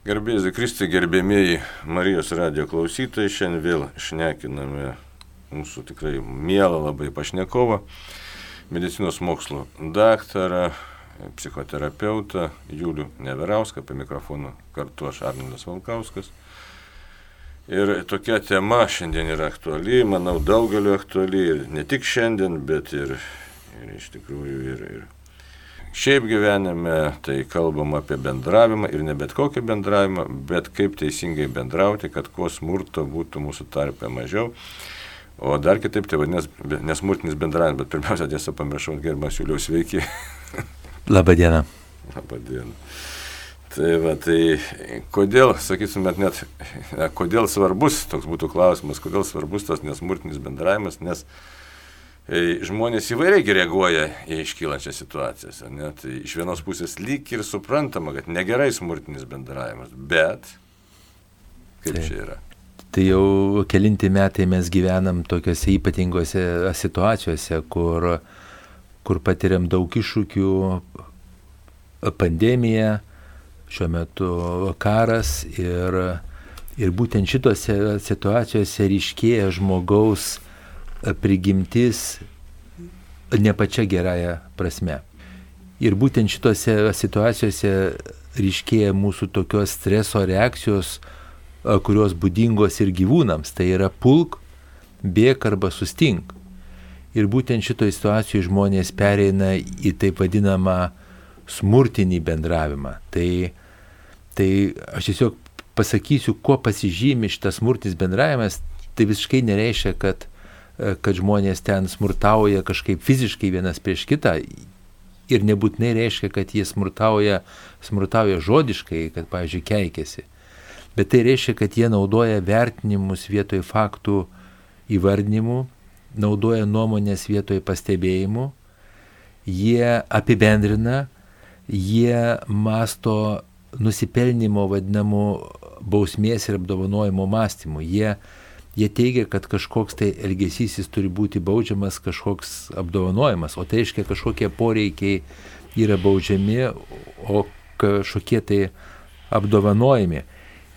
Gerbėjai Kristai, gerbėmėjai Marijos radio klausytojai, šiandien vėl šnekiname mūsų tikrai mielą labai pašnekovą, medicinos mokslo daktarą, psichoterapeutą Julių Neverauską, apie mikrofoną kartu aš Arninas Valkauskas. Ir tokia tema šiandien yra aktuali, manau, daugeliu aktuali ir ne tik šiandien, bet ir, ir iš tikrųjų ir, ir Šiaip gyvenime tai kalbam apie bendravimą ir ne bet kokį bendravimą, bet kaip teisingai bendrauti, kad kuo smurto būtų mūsų tarpe mažiau. O dar kitaip tai vadinasi nesmurtinis bendravimas, bet pirmiausia, tiesą pamiršau, gerbiamas Juliaus sveiki. Labadiena. Labadiena. Tai va, tai kodėl, sakytumėt, net, kodėl svarbus, toks būtų klausimas, kodėl svarbus tas nesmurtinis bendravimas, nes žmonės įvairiai reaguoja į iškylančias situacijas. Ne? Tai iš vienos pusės lyg ir suprantama, kad negerai smurtinis bendravimas, bet kaip tai. čia yra? Tai jau kelinti metai mes gyvenam tokiuose ypatingose situacijose, kur, kur patiriam daug iššūkių, pandemija, šiuo metu karas ir, ir būtent šitose situacijose ryškėja žmogaus prigimtis ne pačia gerąją prasme. Ir būtent šitose situacijose ryškėja mūsų tokios streso reakcijos, kurios būdingos ir gyvūnams. Tai yra pulk, bėk arba sustink. Ir būtent šitoje situacijoje žmonės pereina į taip vadinamą smurtinį bendravimą. Tai, tai aš tiesiog pasakysiu, kuo pasižymi šitas smurtinis bendravimas. Tai visiškai nereiškia, kad kad žmonės ten smurtauja kažkaip fiziškai vienas prieš kitą. Ir nebūtinai reiškia, kad jie smurtauja, smurtauja žodiškai, kad, pavyzdžiui, keikiasi. Bet tai reiškia, kad jie naudoja vertinimus vietoj faktų įvardinimų, naudoja nuomonės vietoj pastebėjimų, jie apibendrina, jie masto nusipelnimo vadinamų bausmės ir apdovanojimo mąstymų. Jie jie teigia, kad kažkoks tai elgesys jis turi būti baudžiamas, kažkoks apdovanojimas, o tai reiškia kažkokie poreikiai yra baudžiami, o kažkokie tai apdovanojami.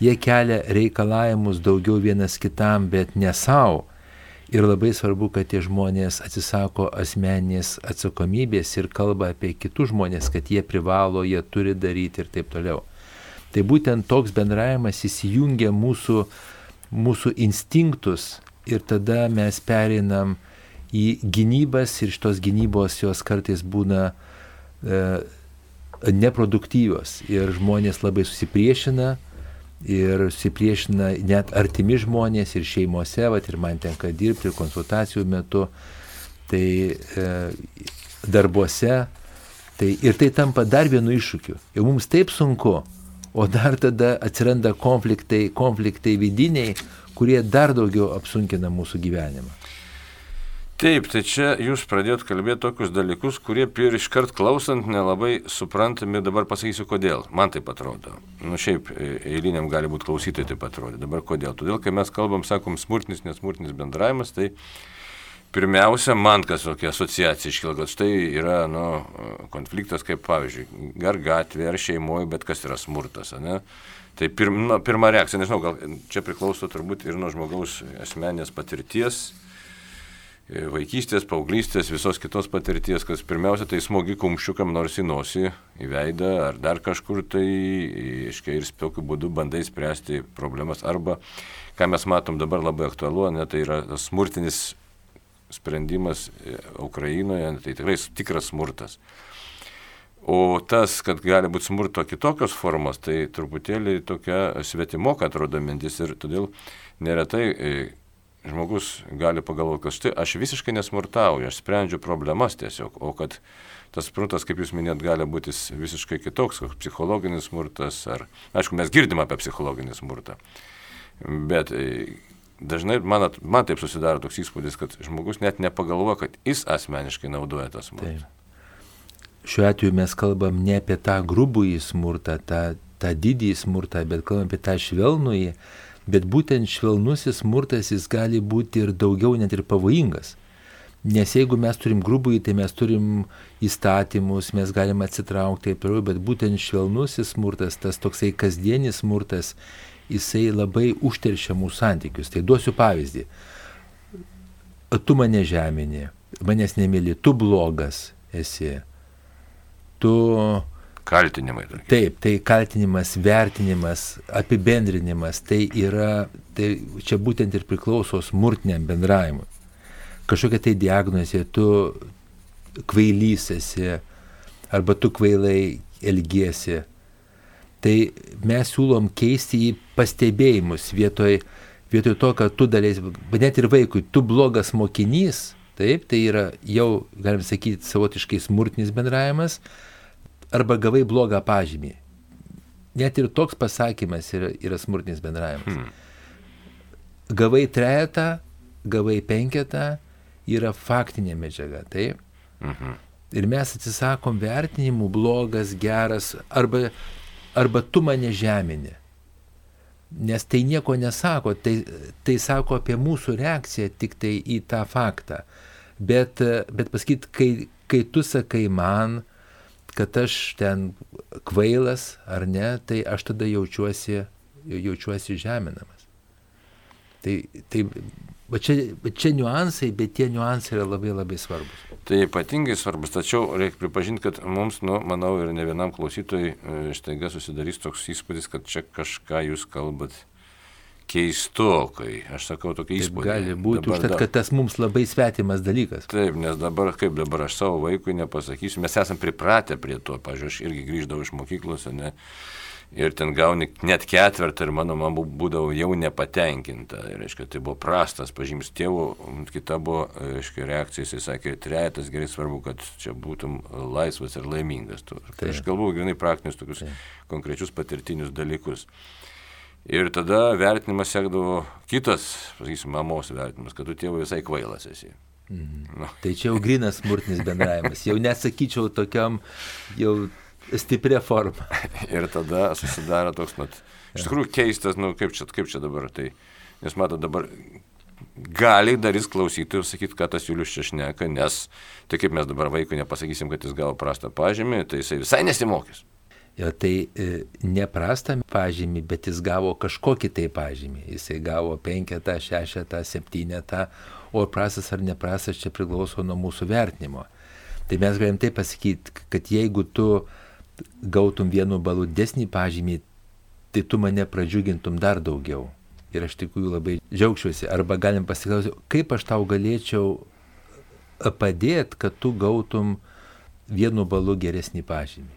Jie kelia reikalavimus daugiau vienas kitam, bet ne savo. Ir labai svarbu, kad tie žmonės atsisako asmeninės atsakomybės ir kalba apie kitus žmonės, kad jie privalo, jie turi daryti ir taip toliau. Tai būtent toks bendravimas įsijungia mūsų uh, mūsų instinktus ir tada mes pereinam į gynybas ir šitos gynybos jos kartais būna e, neproduktyvios ir žmonės labai susipriešina ir susipriešina net artimi žmonės ir šeimose, vat, ir man tenka dirbti ir konsultacijų metu, tai e, darbuose, tai ir tai tampa dar vienu iššūkiu. Ir mums taip sunku, o dar tada atsiranda konfliktai, konfliktai vidiniai, kurie dar daugiau apsunkina mūsų gyvenimą. Taip, tai čia jūs pradėjot kalbėti tokius dalykus, kurie ir iškart klausant nelabai suprantami, dabar pasakysiu kodėl. Man taip atrodo. Nu šiaip e, eiliniam gali būti klausytojai taip atrodo. Dabar kodėl? Todėl, kai mes kalbam, sakom, smurtinis, nesmurtinis bendravimas, tai Pirmiausia, man kas tokia asociacija iškilo, kad štai yra nu, konfliktas, kaip pavyzdžiui, ar gatvė, ar šeimoje, bet kas yra smurtas. Ne? Tai pirma, nu, pirma reakcija, nežinau, gal čia priklauso turbūt ir nuo žmogaus asmenės patirties, e, vaikystės, paauglystės, visos kitos patirties, kas pirmiausia, tai smogi kumščiukam nors į nosį, į veidą ar dar kažkur tai, iškai ir tokiu būdu bandai spręsti problemas. Arba, ką mes matom dabar labai aktualu, ne, tai yra smurtinis sprendimas e, Ukrainoje, tai tikrai tikras smurtas. O tas, kad gali būti smurto kitokios formos, tai truputėlį tokia svetimoka atrodo mintis ir todėl neretai e, žmogus gali pagalvoti, kad štai aš visiškai nesmurtauju, aš sprendžiu problemas tiesiog, o kad tas smurtas, kaip jūs minėt, gali būti visiškai kitoks, koks psichologinis smurtas, ar, aišku, mes girdim apie psichologinį smurtą, bet e, dažnai man, man taip susidaro toks įspūdis, kad žmogus net nepagalvoja, kad jis asmeniškai naudoja tą smurtą. Taip. Šiuo atveju mes kalbam ne apie tą grubųjį smurtą, tą, tą didįjį smurtą, bet kalbam apie tą švelnųjį, bet būtent švelnusis smurtas jis gali būti ir daugiau net ir pavojingas. Nes jeigu mes turim grubųjį, tai mes turim įstatymus, mes galime atsitraukti, taip, bet būtent švelnusis smurtas, tas toksai kasdienis smurtas, jisai labai užteršia mūsų santykius. Tai duosiu pavyzdį. Tu mane žeminė, manęs nemėly, tu blogas esi. Tu Kaltinimai. Tokie. Taip, tai kaltinimas, vertinimas, apibendrinimas, tai yra, tai čia būtent ir priklauso smurtiniam bendravimui. Kažkokia tai diagnozė, tu kvailys esi, arba tu kvailai elgiesi. Tai mes siūlom keisti į pastebėjimus vietoj, vietoj to, kad tu dalės, net ir vaikui, tu blogas mokinys, taip, tai yra jau, galim sakyti, savotiškai smurtinis bendravimas arba gavai blogą pažymį. Net ir toks pasakymas yra, yra smurtinis bendravimas. Hmm. Gavai trejetą, gavai penketą, yra faktinė medžiaga, taip? Mhm. Ir mes atsisakom vertinimų blogas, geras, arba, arba tu mane žeminė. Nes tai nieko nesako, tai, tai sako apie mūsų reakciją tik tai į tą faktą. Bet, bet pasakyt, kai, kai tu sakai man, kad aš ten kvailas ar ne, tai aš tada jaučiuosi, jaučiuosi žeminamas. Tai, tai va čia, va čia niuansai, bet tie niuansai yra labai labai svarbus. Tai ypatingai svarbus, tačiau reikia pripažinti, kad mums, nu, manau, ir ne vienam klausytojui e, štaiga susidarys toks įspūdis, kad čia kažką jūs kalbat keistokai. Aš sakau tokį įspūdį. Gali būti, dabar, užtat, kad tas mums labai svetimas dalykas. Taip, nes dabar, kaip dabar aš savo vaikui nepasakysiu, mes esame pripratę prie to. Pavyzdžiui, aš irgi grįždavau iš mokyklos, ne, ir ten gauni net ketvirtą ir mano mama būdavo jau nepatenkinta. Ir, reiškia, tai buvo prastas pažymis tėvų, kita buvo, reiškia, reakcija, jisai sakė, trejetas gerai svarbu, kad čia būtum laisvas ir laimingas. Tu. Tai aš kalbu grinai praktinius tokius tai. konkrečius patirtinius dalykus. Ir tada vertinimas sekdavo kitas, sakysim, mamos vertinimas, kad tu tėvui visai kvailas esi. Mhm. Nu. Tai čia jau grinas smurtinis bendravimas, jau nesakyčiau tokiam jau stiprią formą. ir tada susidaro toks, mat, iš tikrųjų keistas, nu kaip čia, kaip čia dabar, tai, nes mato dabar gali darys klausytojų ir sakyti, ką tas Julius čia šneka, nes tai kaip mes dabar vaikui nepasakysim, kad jis gavo prastą pažymį, tai jisai visai nesimokys. Jo, tai e, neprastą pažymį, bet jis gavo kažkokį tai pažymį. Jisai gavo penketą, šešetą, septynetą, o prastas ar neprastas čia priklauso nuo mūsų vertinimo. Tai mes galim taip pasakyti, kad jeigu tu gautum vienu balu desnį pažymį, tai tu mane pradžiugintum dar daugiau. Ir aš tikrųjų labai džiaugčiausi. Arba galim pasiklausyti, kaip aš tau galėčiau padėti, kad tu gautum vienu balu geresnį pažymį.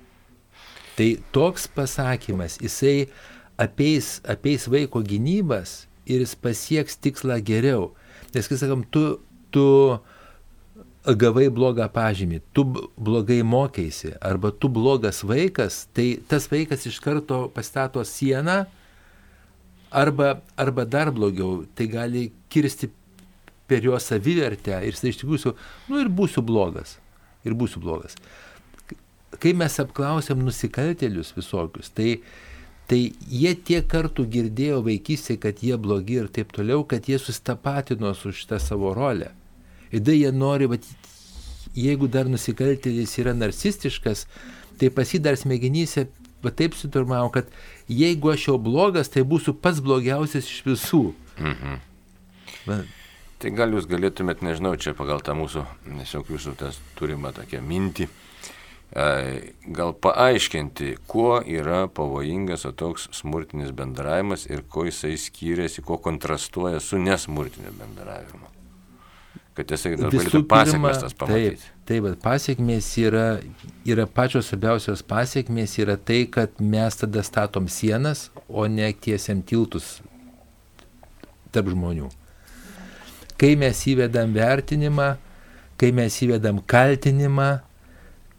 Tai toks pasakymas, jisai apeis, apeis vaiko gynybas ir jis pasieks tikslą geriau. Nes, kai sakom, tu, tu gavai blogą pažymį, tu blogai mokėsi, arba tu blogas vaikas, tai tas vaikas iš karto pastato sieną, arba, arba dar blogiau, tai gali kirsti per jo savivertę ir jis iš tikrųjų, nu ir būsiu blogas, ir būsiu blogas kai mes apklausėm nusikaltelius visokius, tai, tai jie tiek kartų girdėjo vaikystėje, kad jie blogi ir taip toliau, kad jie sustapatino su šitą savo rolę. Ir tada jie nori, bet jeigu dar nusikaltėlis yra narcistiškas, tai pasidar smegenyse va taip suturmavo, kad jeigu aš jau blogas, tai būsiu pats blogiausias iš visų. Mhm. Va. Tai gal jūs galėtumėt, nežinau, čia pagal tą mūsų, tiesiog jūsų tas turimą tokią mintį, gal paaiškinti, kuo yra pavojingas o toks smurtinis bendravimas ir kuo jisai skiriasi, kuo kontrastuoja su nesmurtiniu bendravimu. Kad jisai galėtų pasiekmes tas pamatyti. Taip, taip, bet pasiekmes yra, yra pačios svarbiausios pasiekmes yra tai, kad mes tada statom sienas, o ne tiesiam tiltus tarp žmonių. Kai mes įvedam vertinimą, kai mes įvedam kaltinimą,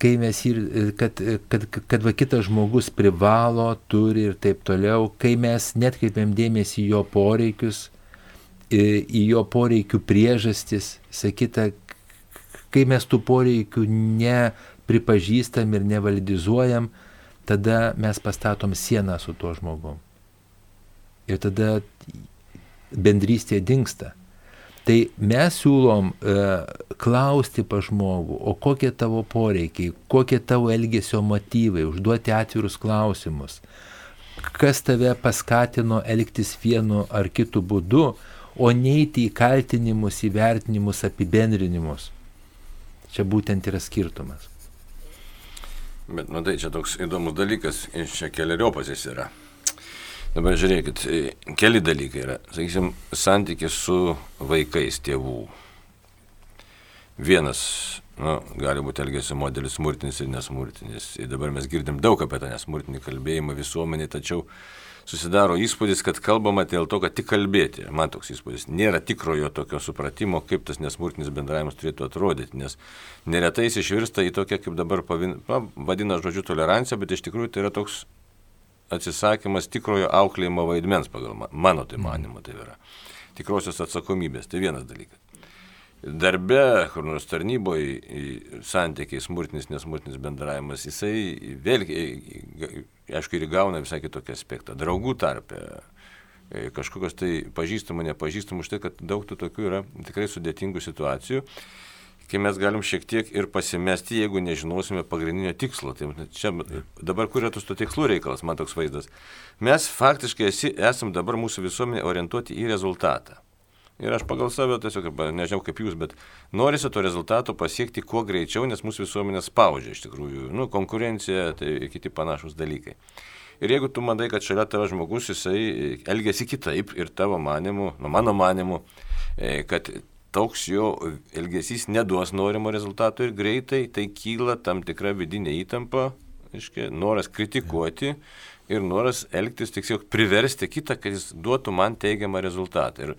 kai mes ir, kad, kad, kad va kitas žmogus privalo, turi ir taip toliau, kai mes netkreipiam dėmesį jo poreikius, į, jo poreikių priežastis, sakyta, kai mes tų poreikių nepripažįstam ir nevalidizuojam, tada mes pastatom sieną su tuo žmogum. Ir tada bendrystė dinksta. Tai mes siūlom e, klausti pa žmogų, o kokie tavo poreikiai, kokie tavo elgesio motyvai, užduoti atvirus klausimus, kas tave paskatino elgtis vienu ar kitu būdu, o neiti į kaltinimus, įvertinimus, apibendrinimus. Čia būtent yra skirtumas. Bet, matai, čia toks įdomus dalykas, čia keliariopas jis yra. Dabar žiūrėkit, keli dalykai yra. Sakysim, santykis su vaikais tėvų. Vienas, nu, gali būti elgesio modelis smurtinis ir nesmurtinis. Ir dabar mes girdim daug apie tą nesmurtinį kalbėjimą visuomenį, tačiau susidaro įspūdis, kad kalbama dėl to, kad tik kalbėti. Man toks įspūdis. Nėra tikrojo tokio supratimo, kaip tas nesmurtinis bendravimas turėtų atrodyti, nes neretai jis išvirsta į tokią, kaip dabar pavin, na, vadina žodžiu toleranciją, bet iš tikrųjų tai yra toks atsisakymas tikrojo auklėjimo vaidmens pagal mano tai manimo tai yra. Tikrosios atsakomybės, tai vienas dalykas darbe, kur nors tarnyboje, santykiai, smurtinis, nesmurtinis bendravimas, jisai vėlgi aišku, ir įgauna visai kitokį aspektą. Draugų tarpe, e, kažkokios tai pažįstamų, nepažįstamų, už tai, kad daug tų tokių yra tikrai sudėtingų situacijų, kai mes galim šiek tiek ir pasimesti, jeigu nežinosime pagrindinio tikslo. Tai čia dabar kur yra tas to tikslų reikalas, man toks vaizdas. Mes faktiškai esi, esam dabar mūsų visuomenė orientuoti į rezultatą. Ir aš pagal save tiesiog, nežinau kaip jūs, bet norisi to rezultato pasiekti kuo greičiau, nes mūsų visuomenė spaudžia iš tikrųjų. Nu, konkurencija, tai kiti panašus dalykai. Ir jeigu tu manai, kad šalia tavo žmogus jisai elgesi kitaip ir tavo manimu, nu mano manimu, e, kad toks jo elgesys neduos norimo rezultato ir greitai, tai kyla tam tikra vidinė įtampa, aiškiai, noras kritikuoti ir noras elgtis tiesiog priversti kitą, kad jis duotų man teigiamą rezultatą. Ir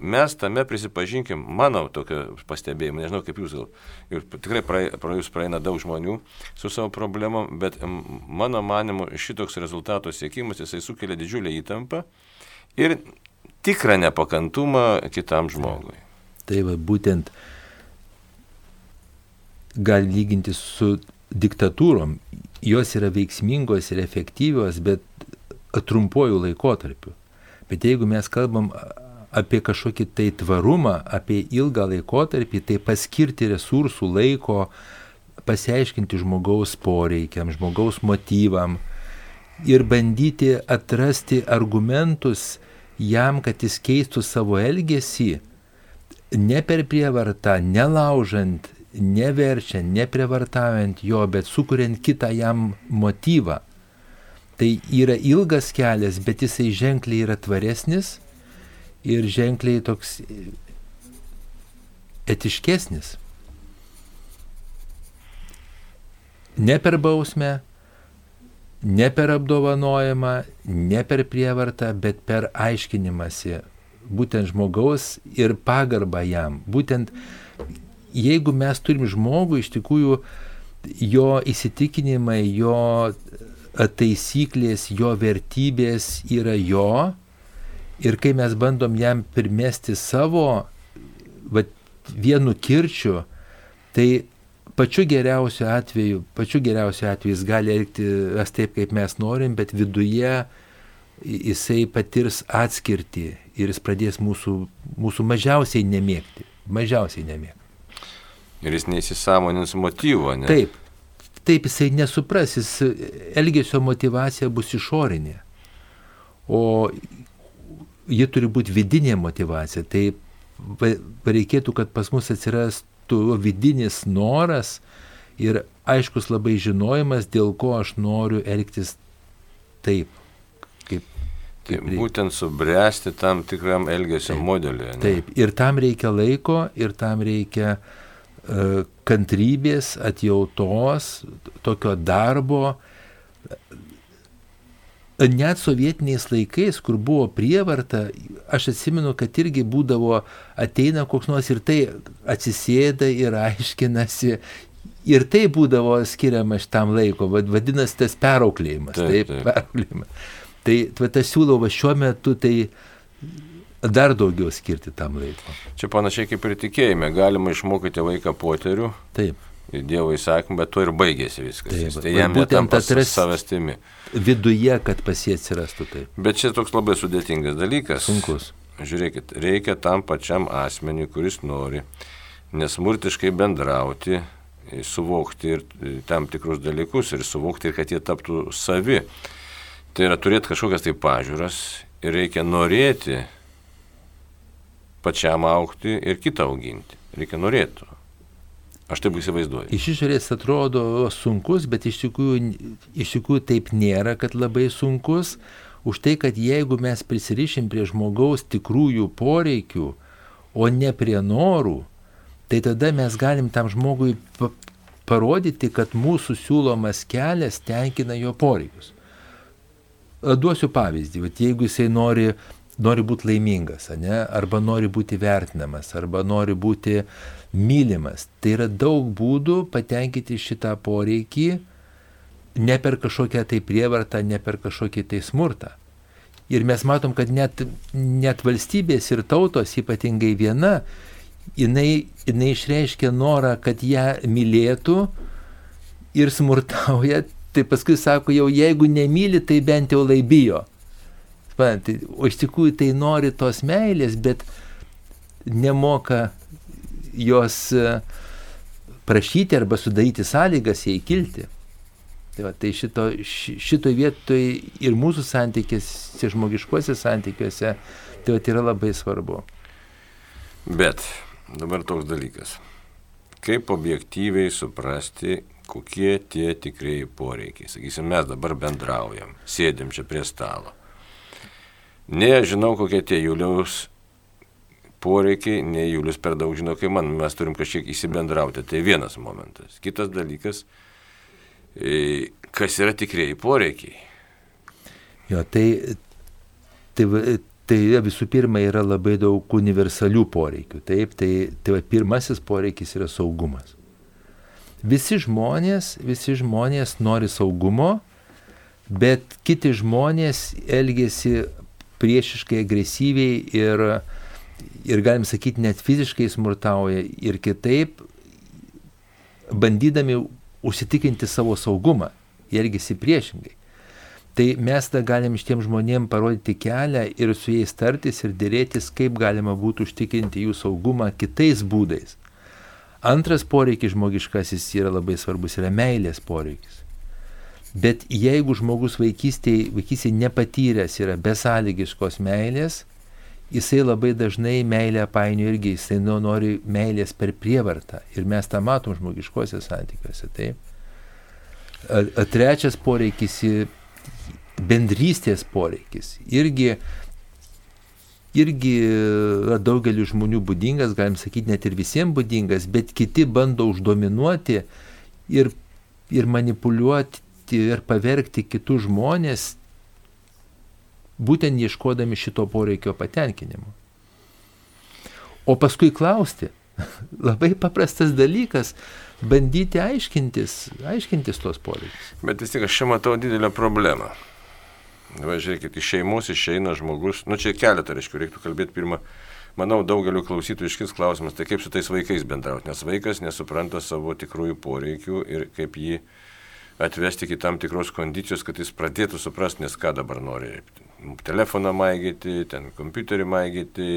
Mes tame prisipažinkim, mano tokio pastebėjimo, nežinau kaip jūs gal, ir tikrai praėjus praeina daug žmonių su savo problemom, bet mano manimu šitoks rezultato siekimas, jisai sukelia didžiulę įtampą ir tikrą nepakantumą kitam žmogui. Tai va būtent gali lyginti su diktatūrom. Jos yra veiksmingos ir efektyvios, bet trumpuoju laikotarpiu. Bet jeigu mes kalbam apie kažkokį tai tvarumą, apie ilgą laikotarpį, tai paskirti resursų, laiko, pasiaiškinti žmogaus poreikiam, žmogaus motyvam ir bandyti atrasti argumentus jam, kad jis keistų savo elgesį, ne per prievartą, nelaužant, neverčiant, neprievartaujant jo, bet sukuriant kitą jam motyvą. Tai yra ilgas kelias, bet jisai ženkliai yra tvaresnis ir ženkliai toks etiškesnis. Ne per bausmę, ne per apdovanojimą, ne per prievartą, bet per aiškinimąsi būtent žmogaus ir pagarbą jam. Būtent jeigu mes turim žmogų, iš tikrųjų jo įsitikinimai, jo taisyklės, jo vertybės yra jo, Ir kai mes bandom jam primesti savo va, vienu kirčiu, tai pačiu geriausiu atveju, pačiu geriausiu atveju jis gali elgtis taip, kaip mes norim, bet viduje jisai patirs atskirti ir jis pradės mūsų, mūsų mažiausiai nemėgti. Mažiausiai nemėgti. Ir jis neįsisamonins motyvo, ne? Taip. Taip, jisai nesupras, jis elgesio motivacija bus išorinė. O ji turi būti vidinė motivacija. Tai reikėtų, kad pas mus atsirastų vidinis noras ir aiškus labai žinojimas, dėl ko aš noriu elgtis taip. Kaip, kaip tai būtent subręsti tam tikram elgesio modeliui. Taip, ir tam reikia laiko, ir tam reikia uh, kantrybės, atjautos, tokio darbo, net sovietiniais laikais, kur buvo prievarta, aš atsimenu, kad irgi būdavo, ateina koks nors ir tai atsisėda ir aiškinasi. Ir tai būdavo skiriama šitam laiko, vadinasi tas perauklėjimas. Taip, taip. perauklėjimas. Tai va, tas siūlau va šiuo metu tai dar daugiau skirti tam laiko. Čia panašiai kaip ir tikėjime, galima išmokyti vaiką poterių. Taip. Dievo įsakymą, bet to ir baigėsi viskas. Taip, tai jam būtent atras savastimi. Viduje, kad pas jį atsirastų taip. Bet čia toks labai sudėtingas dalykas. Sunkus. žiūrėkit, reikia tam pačiam asmeniui, kuris nori nesmurtiškai bendrauti, suvokti ir tam tikrus dalykus ir suvokti, kad jie taptų savi. Tai yra turėti kažkokias tai pažiūras ir reikia norėti pačiam aukti ir kitą auginti. Reikia norėti. Aš taip įsivaizduoju. Iš išorės atrodo sunkus, bet iš tikrųjų, iš tikrųjų taip nėra, kad labai sunkus. Už tai, kad jeigu mes prisirišim prie žmogaus tikrųjų poreikių, o ne prie norų, tai tada mes galim tam žmogui parodyti, kad mūsų siūlomas kelias tenkina jo poreikius. Duosiu pavyzdį, bet jeigu jisai nori, nori būti laimingas, ne, arba nori būti vertinamas, arba nori būti mylimas, tai yra daug būdų patenkinti šitą poreikį, ne per kažkokią tai prievartą, ne per kažkokį tai smurtą. Ir mes matom, kad net, net valstybės ir tautos, ypatingai viena, jinai, jinai išreiškia norą, kad ją mylėtų ir smurtauja, tai paskui sako, jau jeigu nemyli, tai bent jau laibijo. Tai, o iš tikrųjų tai nori tos meilės, bet nemoka jos e, prašyti arba sudaryti sąlygas jai kilti. Tai, va, tai šito, šito vietoj ir mūsų santykiuose, žmogiškuose santykiuose, tai va, tai yra labai svarbu. Bet dabar toks dalykas. Kaip objektyviai suprasti, kokie tie tikrieji poreikiai. Sakysim, mes dabar bendraujam, sėdim čia prie stalo. Nežinau, kokie tie Juliaus poreikiai, nei Julius per daug žino, kaip man, mes turim kažkiek įsibendrauti. Tai vienas momentas. Kitas dalykas, e, kas yra tikrieji poreikiai. Jo, tai, tai, Tai visų pirma yra labai daug universalių poreikių. Taip, tai, tai va, pirmasis poreikis yra saugumas. Visi žmonės, visi žmonės nori saugumo, bet kiti žmonės elgesi priešiškai, agresyviai ir, ir galim sakyti, net fiziškai smurtauja ir kitaip, bandydami užsitikinti savo saugumą, jie elgesi priešingai. Tai mes tą galim šitiem žmonėm parodyti kelią ir su jais tartis ir dėrėtis, kaip galima būtų užtikrinti jų saugumą kitais būdais. Antras poreikis žmogiškasis yra labai svarbus, yra meilės poreikis. Bet jeigu žmogus vaikystėje, vaikystėje nepatyręs yra besąlygiškos meilės, jisai labai dažnai meilę painio irgi, jisai nu, nori meilės per prievartą. Ir mes tą matom žmogiškose santykiuose. Taip. Trečias poreikis bendrystės poreikis irgi, irgi daugeliu žmonių būdingas, galim sakyti, net ir visiems būdingas, bet kiti bando uždominuoti ir, ir manipuliuoti ir pavergti kitus žmonės, būtent ieškodami šito poreikio patenkinimo. O paskui klausti, labai paprastas dalykas, bandyti aiškintis, aiškintis tuos poreikius. Bet vis tik aš čia matau didelę problemą. Va, žiūrėkit, iš šeimos išeina žmogus, nu čia keletą, reiškia, reiktų kalbėti pirmą. Manau, daugeliu klausytojų iškis klausimas, tai kaip su tais vaikais bendrauti, nes vaikas nesupranta savo tikrųjų poreikių ir kaip jį atvesti iki tam tikros kondicijos, kad jis pradėtų suprasti, nes ką dabar nori. Telefoną maigyti, ten kompiuterį maigyti,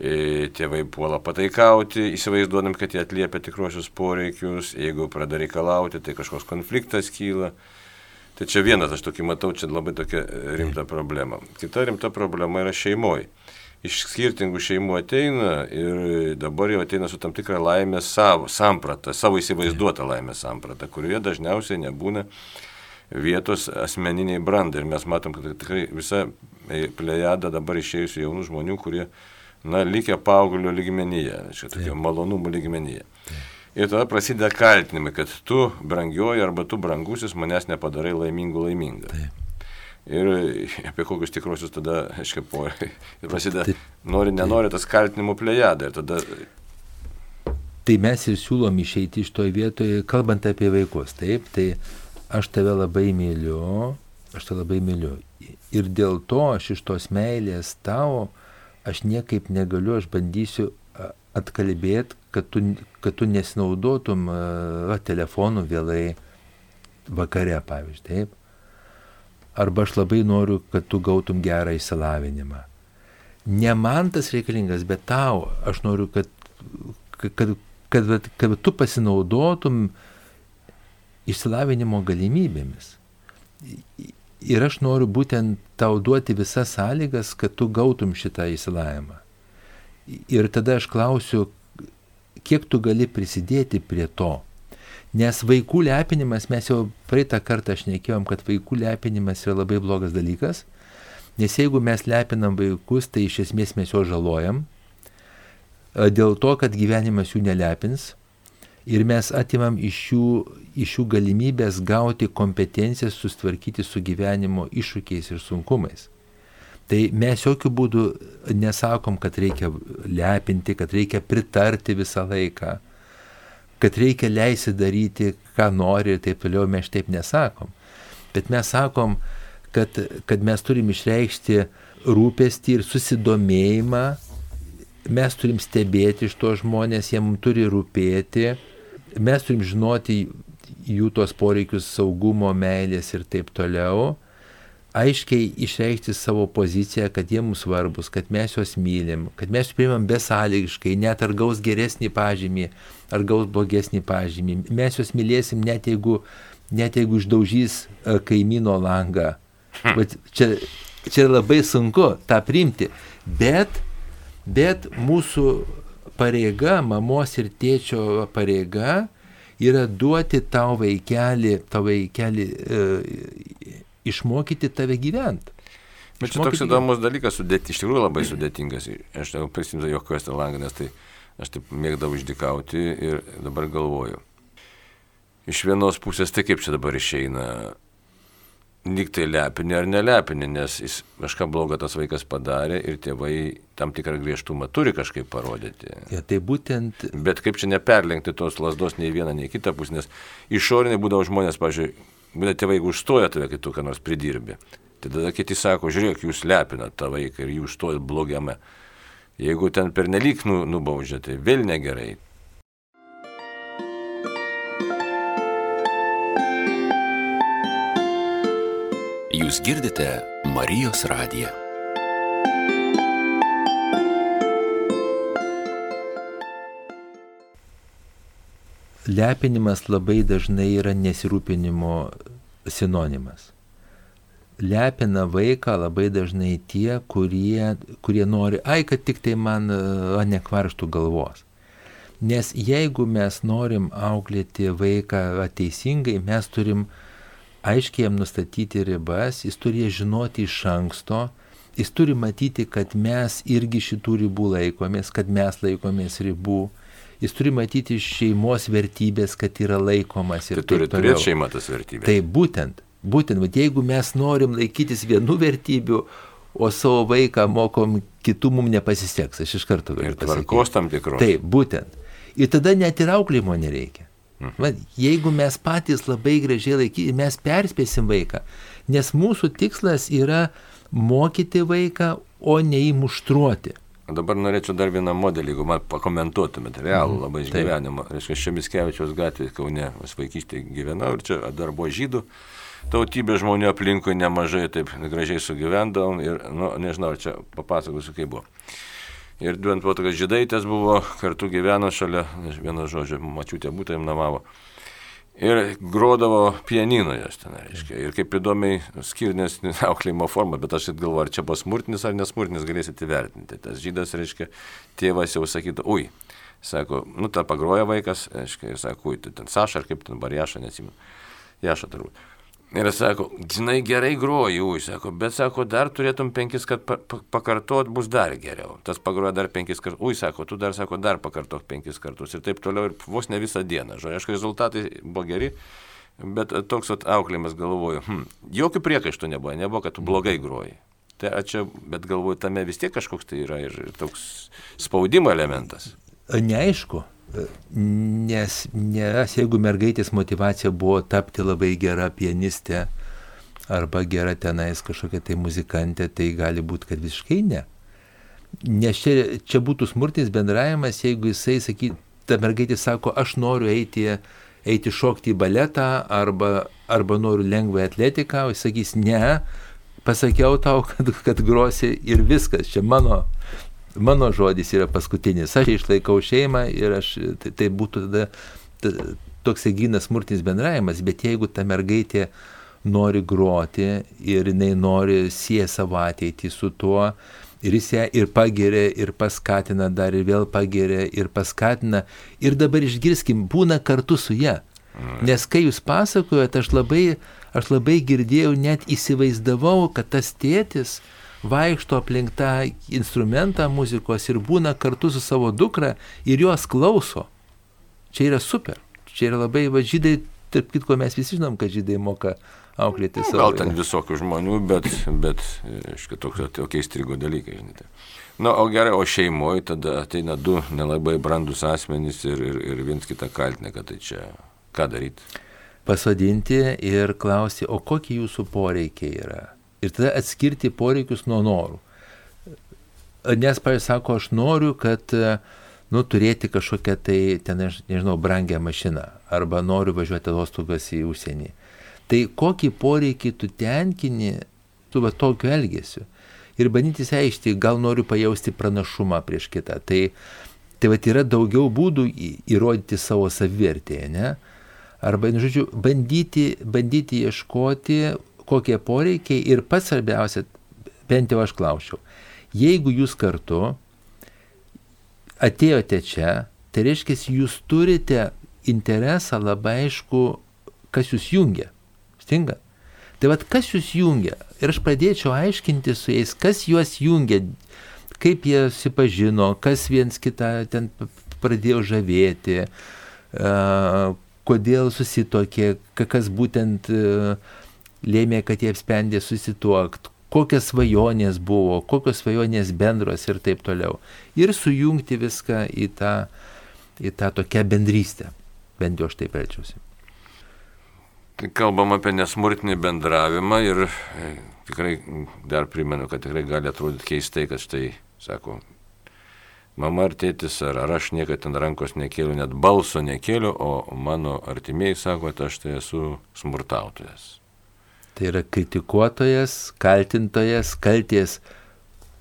e, tėvai puola pataikauti, įsivaizduodam, kad jie atliepia tikruosius poreikius, jeigu pradeda reikalauti, tai kažkoks konfliktas kyla. Tai čia vienas, aš tokį matau, čia labai tokia rimta problema. Kita rimta problema yra šeimoje. Iš skirtingų šeimų ateina ir dabar jau ateina su tam tikra laimės savo samprata, savo įsivaizduota laimės samprata, kurioje dažniausiai nebūna vietos asmeniniai brandai. Ir mes matom, kad tikrai visa plejada dabar išėjusių jaunų žmonių, kurie, na, likę paauglio lygmenyje, čia tokio malonumų lygmenyje. Taip. Ir tada prasideda kaltinimai, kad tu brangioji arba tu brangusis manęs nepadarai laimingų laimingą. Taip. Ir apie kokius tikrosius tada, aiškiai, prasideda, taip, nori, nenori tas kaltinimų plejada. Ir tada... Tai mes ir siūlom išeiti iš toj vietoje, kalbant apie vaikus. Taip, tai aš tave labai myliu, aš tave labai myliu. Ir dėl to aš iš tos meilės tavo, aš niekaip negaliu, aš bandysiu atkalbėti, kad tu, kad tu nesinaudotum va, telefonu vėlai vakare, pavyzdžiui, taip. Arba aš labai noriu, kad tu gautum gerą įsilavinimą. ne man tas reikalingas, bet tau. Aš noriu, kad, kad, kad, kad, kad tu pasinaudotum išsilavinimo galimybėmis. Ir aš noriu būtent tau duoti visas sąlygas, kad tu gautum šitą įsilavimą. Ir tada aš klausiu, kiek tu gali prisidėti prie to. Nes vaikų lepinimas, mes jau praeitą kartą šnekėjom, kad vaikų lepinimas yra labai blogas dalykas, nes jeigu mes lepinam vaikus, tai iš esmės mes juos žalojam, dėl to, kad gyvenimas jų nelepins. Ir mes atimam iš jų, iš jų galimybės gauti kompetencijas sustvarkyti su gyvenimo iššūkiais ir sunkumais. Tai mes jokių būdų nesakom, kad reikia lepinti, kad reikia pritarti visą laiką kad reikia leisti daryti, ką nori ir taip toliau, mes taip nesakom. Bet mes sakom, kad, kad mes turim išreikšti rūpestį ir susidomėjimą, mes turim stebėti iš to žmonės, jiem turi rūpėti, mes turim žinoti jų tos poreikius saugumo, meilės ir taip toliau aiškiai išreikšti savo poziciją, kad jie mums svarbus, kad mes juos mylim, kad mes priimam besąlygiškai, net ar gaus geresnį pažymį, ar gaus blogesnį pažymį. Mes juos mylėsim net jeigu, net jeigu išdaužys e, kaimyno langą. Bet hm. čia, čia labai sunku tą priimti. Bet, bet mūsų pareiga, mamos ir tėčio pareiga yra duoti tau vaikelį, tau vaikelį e, išmokyti tave gyventi. Bet čia toks įdomus dalykas, sudėti, iš tikrųjų labai sudėtingas. Aš prisimenu jokios tą langą, nes tai aš taip mėgdavau išdikauti ir dabar galvoju. Iš vienos pusės tai kaip čia dabar išeina, lyg tai lepinė ar nelepinė, nes jis kažką blogą tas vaikas padarė ir tėvai tam tikrą griežtumą turi kažkaip parodyti. Ja, tai būtent. Bet kaip čia neperlenkti tos lasdos nei vieną, nei kitą pusę, nes išoriniai būdavo žmonės, pažiūrėjau, Bet tėvai, jeigu užstoja tave, kai tu ką nors pridirbi, tai tada kiti sako, žiūrėk, jūs lepinat tą vaiką ir jūs užstojat blogiame. Jeigu ten pernelyg nu, nubaudžia, tai vėl negerai. Jūs girdite Marijos radiją. Lepinimas labai dažnai yra nesirūpinimo sinonimas. Lepina vaiką labai dažnai tie, kurie, kurie nori, ai, kad tik tai man nekvarštų galvos. Nes jeigu mes norim auklėti vaiką teisingai, mes turim aiškiai jam nustatyti ribas, jis turi žinoti iš anksto, jis turi matyti, kad mes irgi šitų ribų laikomės, kad mes laikomės ribų jis turi matyti šeimos vertybės, kad yra laikomas ir tai turi turėti šeimą tas vertybės. Tai būtent, būtent, bet jeigu mes norim laikytis vienų vertybių, o savo vaiką mokom kitų mums nepasiseks, aš iš karto galiu pasakyti. Ir tvarkos tam tikros. Taip, būtent. Ir tada net ir auklėjimo nereikia. Mhm. Va, jeigu mes patys labai gražiai laikysime, mes perspėsim vaiką, nes mūsų tikslas yra mokyti vaiką, o ne įmuštruoti. Dabar norėčiau dar vieną modelį, jeigu man pakomentuotumėte, realų mhm. labai išgyvenimą. Reiškia, Šemiskevičiaus gatvėje Kaune, aš vaikystėje gyvenau ir čia dar buvo žydų tautybė žmonių aplinkui nemažai taip gražiai sugyvendavom ir, nu, nežinau, čia papasakosiu, kaip buvo. Ir duant buvo tokios žydaitės buvo, kartu gyveno šalia, vieno žodžio, mačiutė būtų jam namavo ir grodavo pianino jos ten, reiškia. Ir kaip įdomiai skirnės auklėjimo forma, bet aš galvoju, ar čia buvo smurtinis ar nesmurtinis, galėsite įvertinti. Tas žydas, reiškia, tėvas jau sakytų, ui, sako, nu, tą pagroja vaikas, reiškia, ir sako, ui, tai ten Saša ar kaip ten Barjaša, nesimenu. Jaša turbūt. Ir sako, žinai, gerai groji, ui, sako, bet sako, dar turėtum penkis, kad pa, pa, pakartot bus dar geriau. Tas pagroja dar penkis kartus, ui, sako, tu dar, sako, dar pakartok penkis kartus. Ir taip toliau, ir vos ne visą dieną. Žodžiu, aišku, rezultatai buvo geri, bet toks vat, auklėjimas galvoju, hm, jokių priekaištų nebuvo, nebuvo, kad tu blogai groji. Tai čia, bet galvoju, tame vis tiek kažkoks tai yra ir toks spaudimo elementas. Neaišku, Nes, nes jeigu mergaitės motivacija buvo tapti labai gera pianistė arba gera tenais kažkokia tai muzikantė, tai gali būti, kad visiškai ne. Nes čia, čia būtų smurtinis bendravimas, jeigu jisai, sakyt, ta mergaitė sako, aš noriu eiti, eiti šokti į baletą arba, arba noriu lengvą atletiką, o jis sakys, ne, pasakiau tau, kad, kad grosi ir viskas, čia mano, mano žodis yra paskutinis, aš išlaikau šeimą ir aš, tai, tai būtų tada ta, toks gynas smurtinis bendravimas, bet jeigu ta mergaitė nori groti ir jinai nori sieja savo ateitį su tuo, ir jis ją ir pageria, ir paskatina, dar ir vėl pageria, ir paskatina, ir dabar išgirskim, būna kartu su ją. Mm. Nes kai jūs pasakojate, aš labai, aš labai girdėjau, net įsivaizdavau, kad tas tėtis vaikšto aplink tą instrumentą muzikos ir būna kartu su savo dukra ir jos klauso. Čia yra super. Čia yra labai, va, žydai, tarp kitko mes visi žinom, kad žydai moka auklėti savo. Gal ten visokių žmonių, bet, bet aišku, tokie įstrigo dalykai, žinote. Na, o gerai, o šeimoje tada ateina du nelabai brandus asmenys ir, ir, ir viens kitą kaltina, kad tai čia ką daryti. Pasodinti ir klausti, o kokie jūsų poreikiai yra. Ir tada atskirti poreikius nuo norų. Nes, pavyzdžiui, sako, aš noriu, kad nu, turėti kažkokią tai, ten, nežinau, brangią mašiną arba noriu važiuoti atostogas į užsienį. Tai kokį poreikį tu tenkini su va tokiu elgesiu. Ir bandytis aišti, gal noriu pajausti pranašumą prieš kitą. Tai, tai va yra daugiau būdų įrodyti savo savivertėje, ne? Arba, nu, žodžiu, bandyti, bandyti ieškoti, kokie poreikiai ir pats svarbiausia, bent jau aš klausiau, jeigu jūs kartu atėjote čia, tai reiškia, jūs turite interesą labai aišku, kas jūs jungia. Stinga. Tai vad kas jūs jungia? Ir aš pradėčiau aiškinti su jais, kas juos jungia, kaip jie susipažino, kas viens kitą ten pradėjo žavėti, kodėl susitokė, kas būtent uh, lėmė, kad jie apsprendė susituokti, kokios svajonės buvo, kokios svajonės bendros ir taip toliau. Ir sujungti viską į tą, į tą tokią bendrystę. Bent jau aš taip elčiausi. Kalbam apie nesmurtinį bendravimą ir e, tikrai dar primenu, kad tikrai gali atrodyti keistai, kad štai, sako, mama ar tėtis, ar, ar aš niekada ten rankos nekėliu, net balso nekėliu, o mano artimieji sako, kad aš tai esu smurtautojas. Tai yra kritikuotojas, kaltintojas, kalties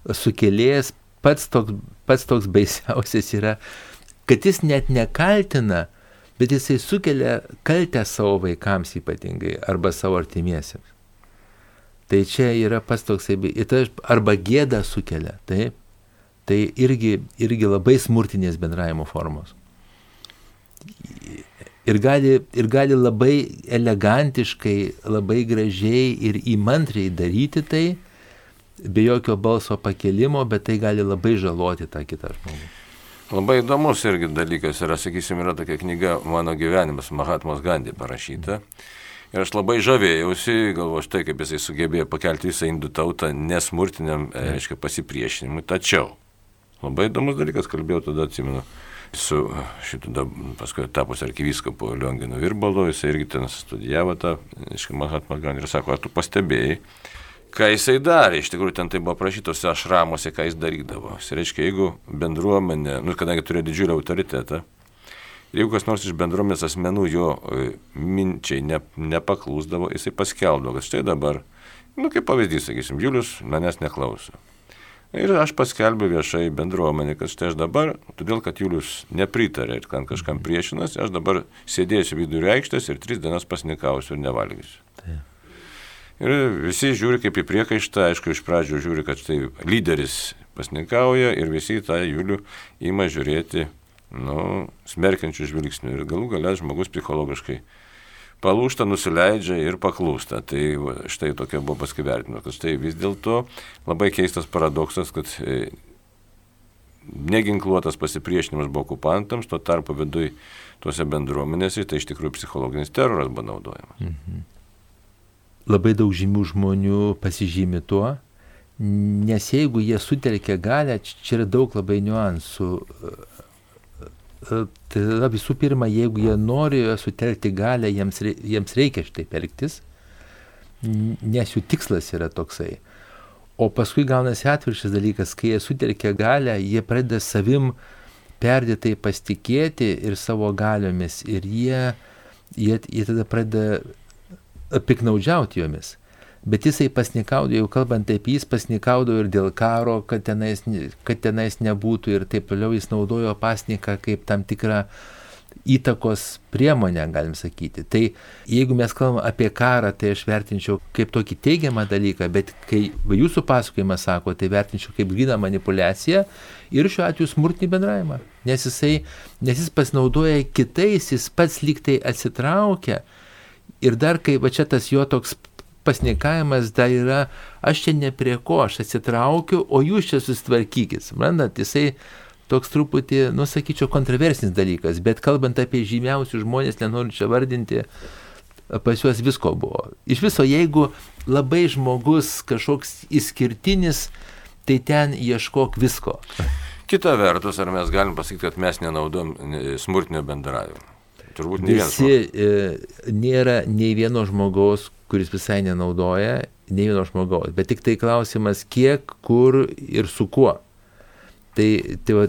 sukėlėjas, pats toks, pats toks baisiausias yra, kad jis net nekaltina, bet jisai sukelia kaltę savo vaikams ypatingai arba savo artimiesiems. Tai čia yra pats toksai, tai arba gėda sukelia, taip. Tai irgi, irgi labai smurtinės bendravimo formos. Ir gali, ir gali labai elegantiškai, labai gražiai ir įmantriai daryti tai, be jokio balso pakelimo, bet tai gali labai žaloti tą kitą žmogų. Labai įdomus irgi dalykas yra, sakysim, yra tokia knyga Mano gyvenimas, Mahatmas Gandhi parašyta. Ir aš labai žavėjausi, galvoju, štai kaip jisai sugebėjo pakelti visą indų tautą nesmurtiniam, e, reiškia, pasipriešinimui. Tačiau, labai įdomus dalykas, kalbėjau tada, atsimenu, su šitų, paskui tapus arkivyskopu Lionginu Virbalu, jisai irgi ten studijavo tą, reiškia, Mahatma Gandhi ir sako, ar tu pastebėjai, ką jisai darė, iš tikrųjų ten tai buvo aprašytose ašramuose, ką jis darydavo. Jis reiškia, jeigu bendruomenė, nu, kadangi turėjo didžiulį autoritetą, jeigu kas nors iš bendruomenės asmenų jo e, minčiai ne, nepaklūsdavo, jisai paskelbdavo, kad štai dabar, nu, kaip pavyzdys, sakysim, Julius manęs neklauso. Ir aš paskelbiu viešai bendruomenį, kad štai aš dabar, todėl kad Julius nepritarė ir kan kažkam priešinasi, aš dabar sėdėsiu vidurio aikštės ir tris dienas pasnikausiu ir nevalgysiu. Taip. Ir visi žiūri kaip į priekaištą, aišku, iš pradžių žiūri, kad štai lyderis pasnikauja ir visi tą Julių ima žiūrėti, nu, smerkiančių žvilgsnių. Ir galų galę žmogus psichologiškai palūšta, nusileidžia ir paklūsta. Tai štai tokia buvo kad štai vis dėlto labai keistas paradoksas, kad e, neginkluotas pasipriešinimas buvo okupantams, tuo tarpu viduje tuose bendruomenėse tai iš tikrųjų psichologinis teroras buvo naudojamas. Mhm labai daug žymių žmonių pasižymi tuo, nes jeigu jie sutelkia galę, čia yra daug labai niuansų. Tai visų pirma, jeigu jie nori sutelkti galę, jiems, jiems reikia šitaip elgtis, nes jų tikslas yra toksai. O paskui gaunasi atviršas dalykas, kai jie sutelkia galę, jie pradeda savim perdėtai pasitikėti ir savo galiomis ir jie, jie, jie tada pradeda piknaudžiauti jomis. Bet jisai pasnikaudavo, jau kalbant apie jis pasnikaudavo ir dėl karo, kad tenais, kad tenais nebūtų ir taip toliau jis naudojo pasniką kaip tam tikrą įtakos priemonę, galim sakyti. Tai jeigu mes kalbame apie karą, tai aš vertinčiau kaip tokį teigiamą dalyką, bet kai jūsų pasakojimas sako, tai vertinčiau kaip gryną manipulaciją ir šiuo atveju smurtinį bendravimą. Nes, jisai, nes jis pasinaudoja kitais, jis pats lygtai atsitraukia. Ir dar kai va čia tas jo toks pasnikavimas dar yra, aš čia ne prie ko, aš atsitraukiu, o jūs čia susitvarkykit. Suprantat, jisai toks truputį, nu sakyčiau, kontroversinis dalykas, bet kalbant apie žymiausius žmonės, nenoriu čia vardinti, pas juos visko buvo. Iš viso, jeigu labai žmogus kažkoks išskirtinis, tai ten ieškok visko. Kita vertus, ar mes galim pasakyti, kad mes nenaudom smurtinio bendravimo? Turbūt ne. Visi e, nėra nei vieno žmogaus, kuris visai nenaudoja, nei vieno žmogaus. Bet tik tai klausimas, kiek, kur ir su kuo. Tai, tai, va,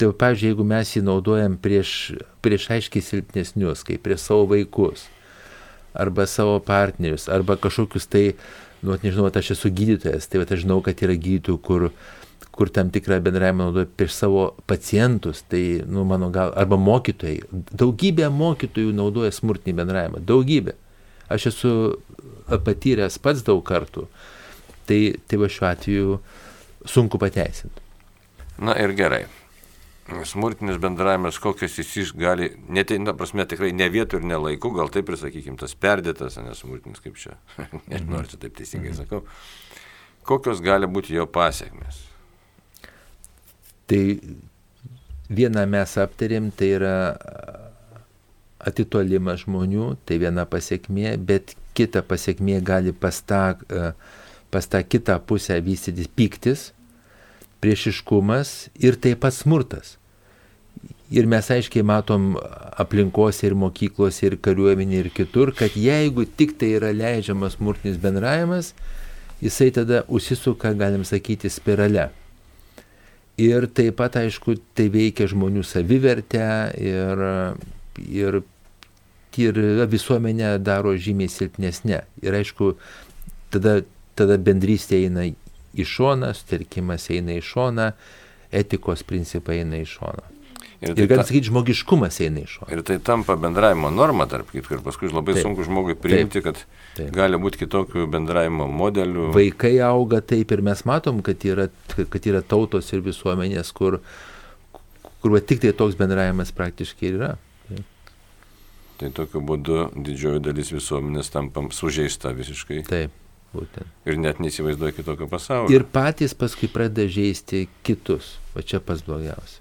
tai va, pavyzdžiui, jeigu mes jį naudojam prieš, prieš aiškiai silpnesnius, kaip prieš savo vaikus, arba savo partnerius, arba kažkokius tai, nu, nežinau, aš esu gydytojas, tai va, aš žinau, kad yra gydytojų, kur kur tam tikrą bendravimą naudoja prieš savo pacientus, tai, nu, mano gal, arba mokytojai. Daugybė mokytojų naudoja smurtinį bendravimą. Daugybė. Aš esu patyręs pats daug kartų. Tai, tai va šiuo atveju sunku pateisinti. Na ir gerai. Smurtinis bendravimas, kokias jis gali, net, na, prasme, tikrai ne vietų ir ne laikų, gal taip ir sakykime, tas perdėtas, nesmurtinis kaip čia, nežinau, ar čia taip teisingai mhm. sakau, kokios gali būti jo pasiekmes. Tai vieną mes aptarėm, tai yra atitolimas žmonių, tai viena pasiekmė, bet kita pasiekmė gali pas tą, pas tą kitą pusę vystytis piktis, priešiškumas ir taip pat smurtas. Ir mes aiškiai matom aplinkose ir mokyklose ir kariuomenė ir kitur, kad jeigu tik tai yra leidžiamas smurtinis bendravimas, jisai tada užsisuka, galim sakyti, spirale. Ir taip pat, aišku, tai veikia žmonių savivertę ir, ir, ir visuomenę daro žymiai silpnesnė. Ir aišku, tada, tada bendrystė eina į šoną, sutelkimas eina į šoną, etikos principai eina į šoną. Ir, ir tai galim sakyti, žmogiškumas eina iš šono. Ir tai tampa bendravimo norma, tarp kitko, ir paskui labai taip, sunku žmogui priimti, taip, kad taip. gali būti kitokių bendravimo modelių. Vaikai auga taip ir mes matom, kad yra, kad yra tautos ir visuomenės, kur, kur va, tik tai toks bendravimas praktiškai yra. Tai tokiu būdu didžioji dalis visuomenės tampam sužeista visiškai. Taip. Būtent. Ir net neįsivaizduoja kitokio pasaulio. Ir patys paskui pradeda žaisti kitus. O čia pas blogiausia.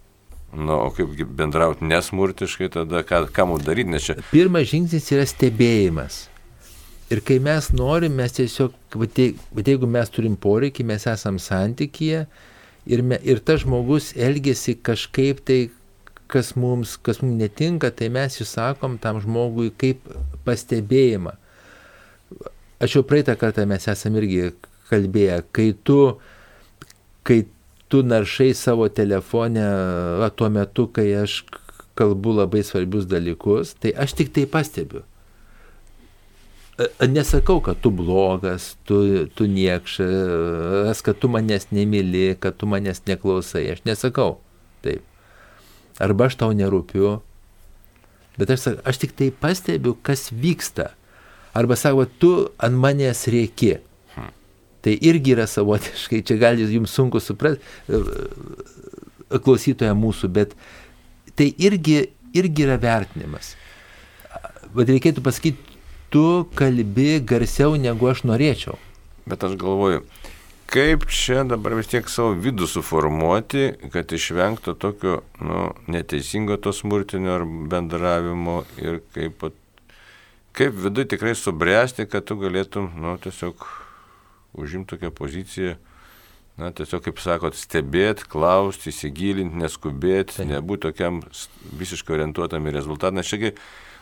Na, o kaip bendrauti nesmurtiškai, tada ką, ką mums daryti, nes čia. Pirmas žingsnis yra stebėjimas. Ir kai mes norim, mes tiesiog, bet jeigu mes turim poreikį, mes esam santykyje ir, me, ir tas žmogus elgesi kažkaip tai, kas mums, kas mums netinka, tai mes išsakom tam žmogui kaip pastebėjimą. Aš jau praeitą kartą mes esam irgi kalbėję, kai tu, kai tu naršai savo telefonę va, tuo metu, kai aš kalbu labai svarbius dalykus, tai aš tik tai pastebiu. Nesakau, kad tu blogas, tu, tu niekšas, kad tu manęs nemyli, kad tu manęs neklausai. Aš nesakau. Arba aš tau nerūpiu. Bet aš, aš tik tai pastebiu, kas vyksta. Arba sako, tu ant manęs rėki. Tai irgi yra savotiškai, čia gali jums sunku suprasti, e, klausytoja mūsų, bet tai irgi, irgi yra vertinimas. Bet reikėtų pasakyti, tu kalbi garsiau negu aš norėčiau. Bet aš galvoju, kaip čia dabar vis tiek savo vidų suformuoti, kad išvengtų tokio nu, neteisingo to smurtinio ar bendravimo ir kaip, kaip vidui tikrai subręsti, kad tu galėtum nu, tiesiog užimti tokią poziciją, na, tiesiog, kaip sakot, stebėti, klausti, įsigilinti, neskubėti, nebūti tokiam visiškai orientuotam į rezultatą, nes čiagi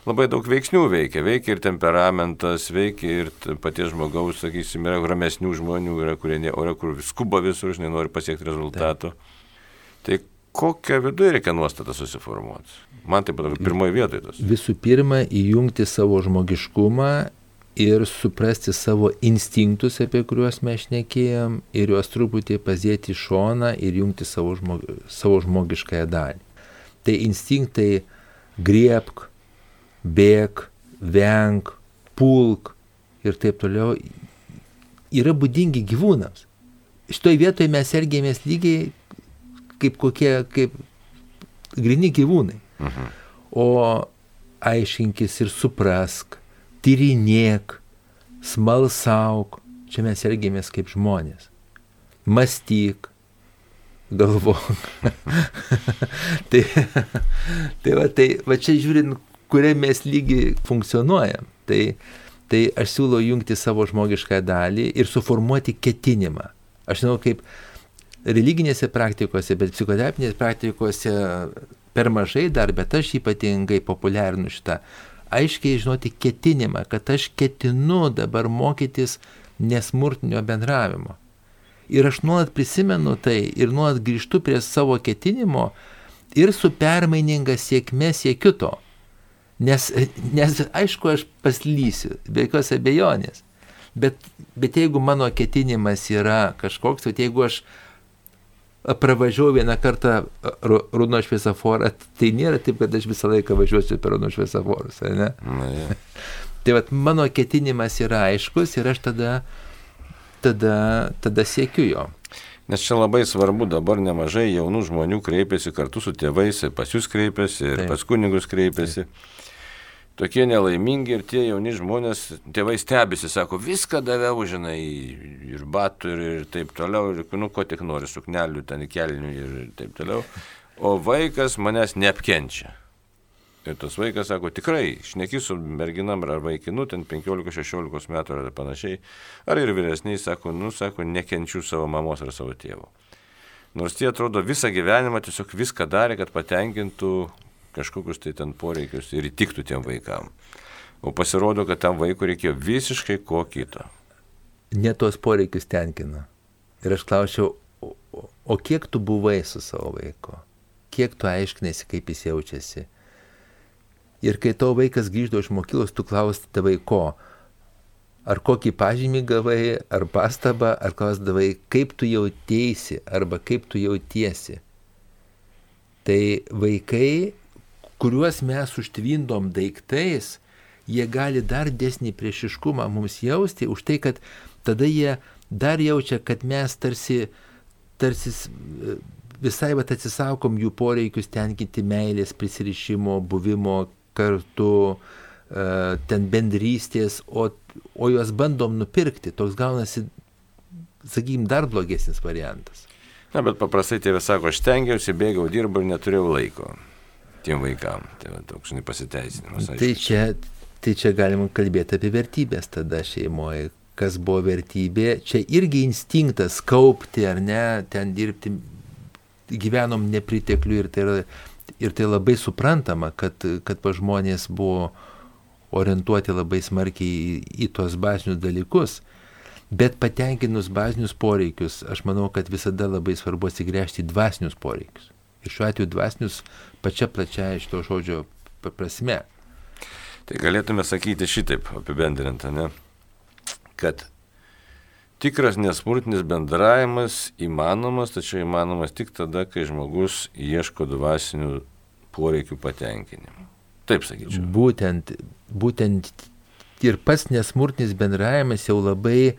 labai daug veiksnių veikia. Veikia ir temperamentas, veikia ir paties žmogaus, sakysim, yra ramesnių žmonių, yra kurie, ne, yra kur skuba visur, žinai, nori pasiekti rezultato. Tai kokią viduje reikia nuostatą susiformuoti? Man taip pat pirmoji vietoje tas. Visų pirma, įjungti savo žmogiškumą ir suprasti savo instinktus, apie kuriuos mes šnekėjom, ir juos truputį pasėti į šoną ir jungti savo, žmog, savo žmogiškąją dalį. Tai instinktai griebk, bėk, venk, pulk ir taip toliau yra būdingi gyvūnams. Šitoje vietoje mes elgėmės lygiai kaip kokie, kaip grini gyvūnai. Mhm. O aiškinkis ir suprask, tyrinėk, smalsauk, čia mes elgiamės kaip žmonės. Mąstyk, galvok. tai, tai, va, tai va čia žiūrint, kuria mes lygiai funkcionuojam. Tai, tai aš siūlau jungti savo žmogišką dalį ir suformuoti ketinimą. Aš žinau, kaip religinėse praktikose, bet psichoterapinėse praktikose per mažai dar, bet aš ypatingai populiarinu šitą aiškiai žinoti ketinimą, kad aš ketinu dabar mokytis nesmurtinio bendravimo. Ir aš nuolat prisimenu tai ir nuolat grįžtu prie savo ketinimo ir su permaininga sėkme siekiu to. Nes, nes aišku, aš paslysiu, be jokios abejonės. Bet, bet jeigu mano ketinimas yra kažkoks, tai jeigu aš pravažiavau vieną kartą raudono šviesoforą, tai nėra taip, kad aš visą laiką važiuosiu per raudono šviesoforus, ne? Na, ja. tai vat, mano ketinimas yra aiškus ir aš tada, tada, tada siekiu jo. Nes čia labai svarbu, dabar nemažai jaunų žmonių kreipiasi kartu su tėvais, pas jūs kreipiasi ir Taip. pas kunigus kreipiasi. Taip tokie nelaimingi ir tie jauni žmonės, tėvai stebisi, sako, viską daviau, žinai, ir batų, ir, ir taip toliau, ir nu ko tik nori, suknelių, ten kelnių ir taip toliau. O vaikas manęs neapkenčia. Ir tas vaikas sako, tikrai, šneki su merginam ar vaikinu, ten 15-16 metų ar panašiai, ar ir vyresniai, sako, nu, sako, nekenčiu savo mamos ar savo tėvo. Nors tie atrodo visą gyvenimą tiesiog viską darė, kad patenkintų kažkokius tai ten poreikius ir įtiktų tiem vaikam. O pasirodo, kad tam vaikui reikėjo visiškai ko kito. Ne tuos poreikius tenkina. Ir aš klausiau, o, o kiek tu buvai su savo vaiku? Kiek tu aiškinėsi, kaip jis jaučiasi? Ir kai tavo vaikas grįždavo iš mokyklos, tu klausti vaiko, ar kokį pažymį gavai, ar pastabą, ar klausdavai, kaip tu jautėsi, arba kaip tu jautiesi. Tai vaikai kuriuos mes užtvindom daiktais, jie gali dar desnį priešiškumą mums jausti už tai, kad tada jie dar jaučia, kad mes tarsi, tarsi visai bet atsisakom jų poreikius tenkinti meilės, prisirišimo, buvimo kartu, e, ten bendrystės, o, o juos bandom nupirkti. Toks gaunasi, sakykim, dar blogesnis variantas. Na, bet paprastai tėvai sako, aš tengiausi, bėgau, dirbau ir neturėjau laiko tiem vaikam. Tai va, toks nepasiteisinimas. Tai čia, tai čia galima kalbėti apie vertybės tada šeimoje. Kas buvo vertybė, čia irgi instinktas kaupti ar ne, ten dirbti, gyvenom nepritekliu ir tai, yra, ir tai labai suprantama, kad, kad pa žmonės buvo orientuoti labai smarkiai į, į tuos bazinius dalykus. Bet patenkinus bazinius poreikius, aš manau, kad visada labai svarbu atsigręžti į dvasinius poreikius. Ir šiuo atveju dvasinius pačia plačiaja šito žodžio prasme. Tai galėtume sakyti šitaip apibendrinant, ne? kad tikras nesmurtinis bendravimas įmanomas, tačiau įmanomas tik tada, kai žmogus ieško dvasinių poreikių patenkinimo. Taip sakyčiau. Būtent, būtent ir pats nesmurtinis bendravimas jau labai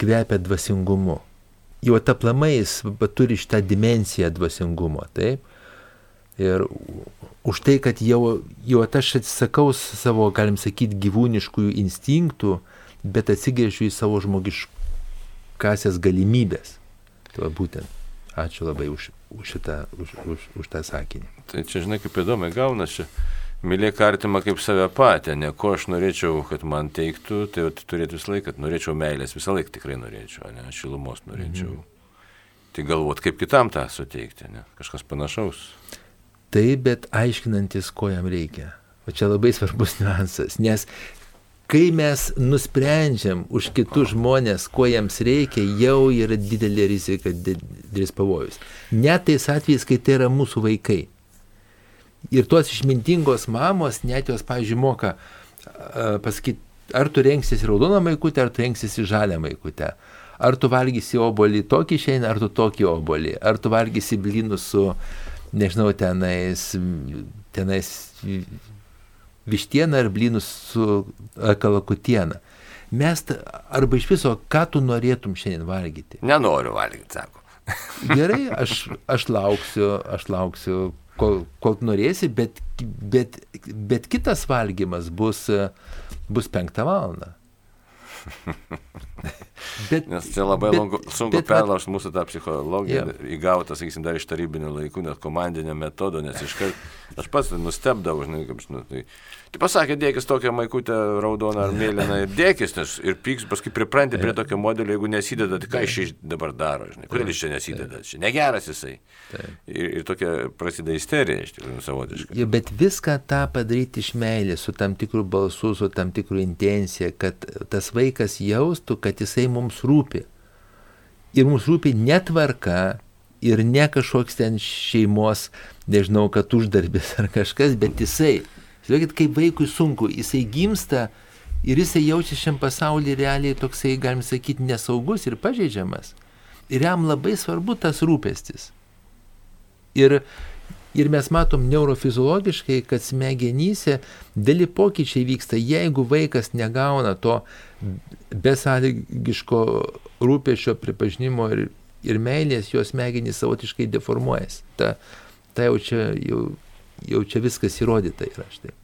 kvepia dvasingumu. Jau taplamai jis turi šitą dimenciją dvasingumo, taip? Ir už tai, kad jau, jau aš atsisakau savo, galim sakyti, gyvūniškųjų instinktų, bet atsigrėžiu į savo žmogiškasias galimybės. Tai va, būtent. Ačiū labai už, už, šitą, už, už, už tą sakinį. Tai čia, žinai, kaip įdomu gaunasi. Mylėk artimą kaip save patį, ne ko aš norėčiau, kad man teiktų, tai turėtų visą laiką, kad norėčiau meilės, visą laiką tikrai norėčiau, ne, šilumos norėčiau. Mhm. Tai galvot, kaip kitam tą suteikti, ne, kažkas panašaus. Taip, bet aiškinantis, ko jam reikia. O čia labai svarbus niuansas, nes kai mes nusprendžiam už kitus žmonės, ko jiems reikia, jau yra didelė rizika, didelis pavojus. Net tais atvejais, kai tai yra mūsų vaikai. Ir tos išmintingos mamos, net jos, pavyzdžiui, moka pasakyti, ar tu renksiesi raudoną maikutę, ar tu renksiesi žalią maikutę. Ar tu valgysi obolį tokį šiandien, ar tu tokį obolį. Ar tu valgysi blynus su, nežinau, tenais, tenais vištieną ar blynus su kalakutiena. Mes, arba iš viso, ką tu norėtum šiandien valgyti? Nenoriu valgyti, sako. Gerai, aš, aš lauksiu, aš lauksiu, kol, kol norėsi, bet, bet, bet kitas valgymas bus, bus penktą valandą. Bet, Nes čia labai bet, lungu, sunku perlaužti mūsų tą psichologiją, yeah. įgautą, sakysim, dar iš tarybinių laikų, net komandinio metodo, nes iškart aš pats nustebdavau, žinai, kaip, žinai, tai, tai pasakė, dėkis tokią maikutę raudoną ar mėlyną ir dėkis, nes ir pyks, paskui pripranti prie tokio modelio, jeigu nesideda, tai ką iš čia dabar daro, žinai, kodėl iš čia nesideda, čia negeras jisai. Ir, ir tokia prasideda isterija, iš tikrųjų, savotiškai. Ja, bet viską tą padaryti iš meilės, su tam tikru balsu, su tam tikru intencija, kad tas vaikas jaustų, kad jisai mums rūpi. Ir mums rūpi netvarka ir ne kažkoks ten šeimos, nežinau, kad uždarbis ar kažkas, bet jisai. Žiūrėkit, kaip vaikui sunku, jisai gimsta ir jisai jaučia šiam pasaulyje realiai toksai, galim sakyti, nesaugus ir pažeidžiamas. Ir jam labai svarbu tas rūpestis. Ir Ir mes matom neurofiziologiškai, kad smegenyse dėli pokyčiai vyksta, jeigu vaikas negauna to besąlygiško rūpešio pripažinimo ir, ir meilės, jos smegenys savotiškai deformuojasi. Ta, ta jau, čia, jau, jau čia viskas įrodyta yra štai.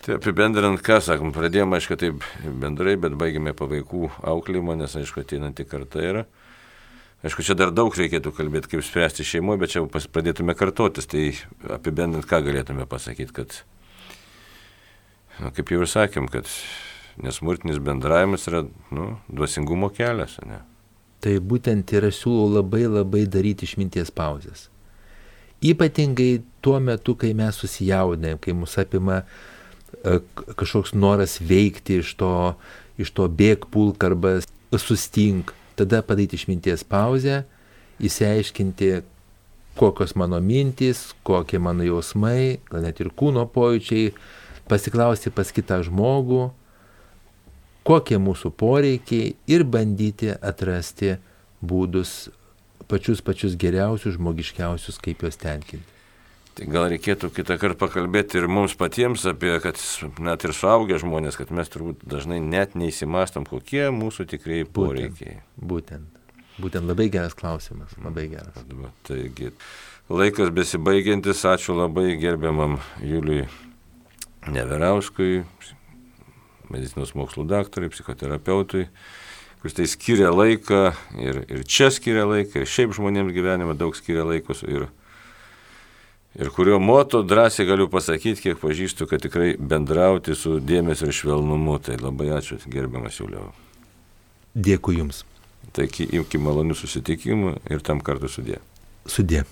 Tai apibendrinant, ką sakom, pradėjome, aišku, taip bendrai, bet baigėme po vaikų auklėjimo, nes, aišku, ateinanti karta yra. Aišku, čia dar daug reikėtų kalbėti, kaip spręsti šeimoje, bet čia pradėtume kartotis. Tai apibendint, ką galėtume pasakyti, kad, na, kaip jau ir sakėm, kad nesmurtinis bendravimas yra nu, duosingumo kelias. Ne? Tai būtent ir aš siūlau labai labai daryti išminties pauzes. Ypatingai tuo metu, kai mes susijaudinėm, kai mus apima e, kažkoks noras veikti iš to, iš to bėg pulk arba sustink tada padaryti išminties pauzę, įsiaiškinti, kokios mano mintys, kokie mano jausmai, gal net ir kūno pojūčiai, pasiklausti pas kitą žmogų, kokie mūsų poreikiai ir bandyti atrasti būdus pačius pačius geriausius, žmogiškiausius, kaip juos tenkinti. Tai gal reikėtų kitą kartą pakalbėti ir mums patiems apie, kad net ir suaugę žmonės, kad mes turbūt dažnai net neįsimastom, kokie mūsų tikrai poreikiai. Būtent. Būtent. Būtent labai geras klausimas, labai geras. Taigi, laikas besibaigiantis, ačiū labai gerbiamam Juliui Neverauskui, medicinos mokslų daktarui, psichoterapeutui, kuris tai skiria laiką ir, ir čia skiria laiką, ir šiaip žmonėms gyvenime daug skiria laikos. Ir, ir kurio moto drąsiai galiu pasakyti, kiek pažįstu, kad tikrai bendrauti su dėmesio ir švelnumu. Tai labai ačiū, gerbiamas Juliau. Dėkui Jums. Tai iki malonių susitikimų ir tam kartu sudė. Sudė.